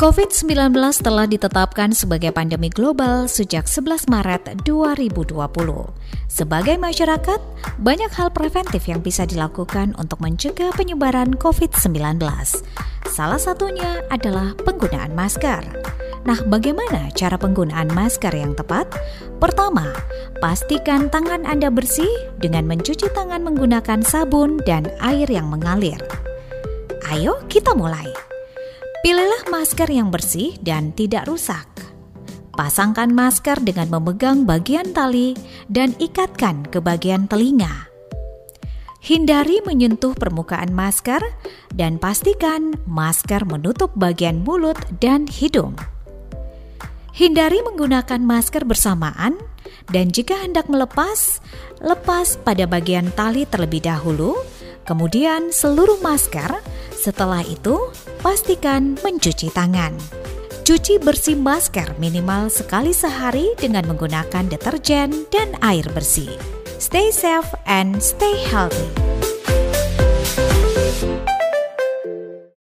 COVID-19 telah ditetapkan sebagai pandemi global sejak 11 Maret 2020. Sebagai masyarakat, banyak hal preventif yang bisa dilakukan untuk mencegah penyebaran COVID-19. Salah satunya adalah penggunaan masker. Nah, bagaimana cara penggunaan masker yang tepat? Pertama, pastikan tangan Anda bersih dengan mencuci tangan menggunakan sabun dan air yang mengalir. Ayo kita mulai. Pilihlah masker yang bersih dan tidak rusak. Pasangkan masker dengan memegang bagian tali dan ikatkan ke bagian telinga. Hindari menyentuh permukaan masker dan pastikan masker menutup bagian mulut dan hidung. Hindari menggunakan masker bersamaan dan jika hendak melepas, lepas pada bagian tali terlebih dahulu, kemudian seluruh masker setelah itu, pastikan mencuci tangan. Cuci bersih masker minimal sekali sehari dengan menggunakan deterjen dan air bersih. Stay safe and stay healthy.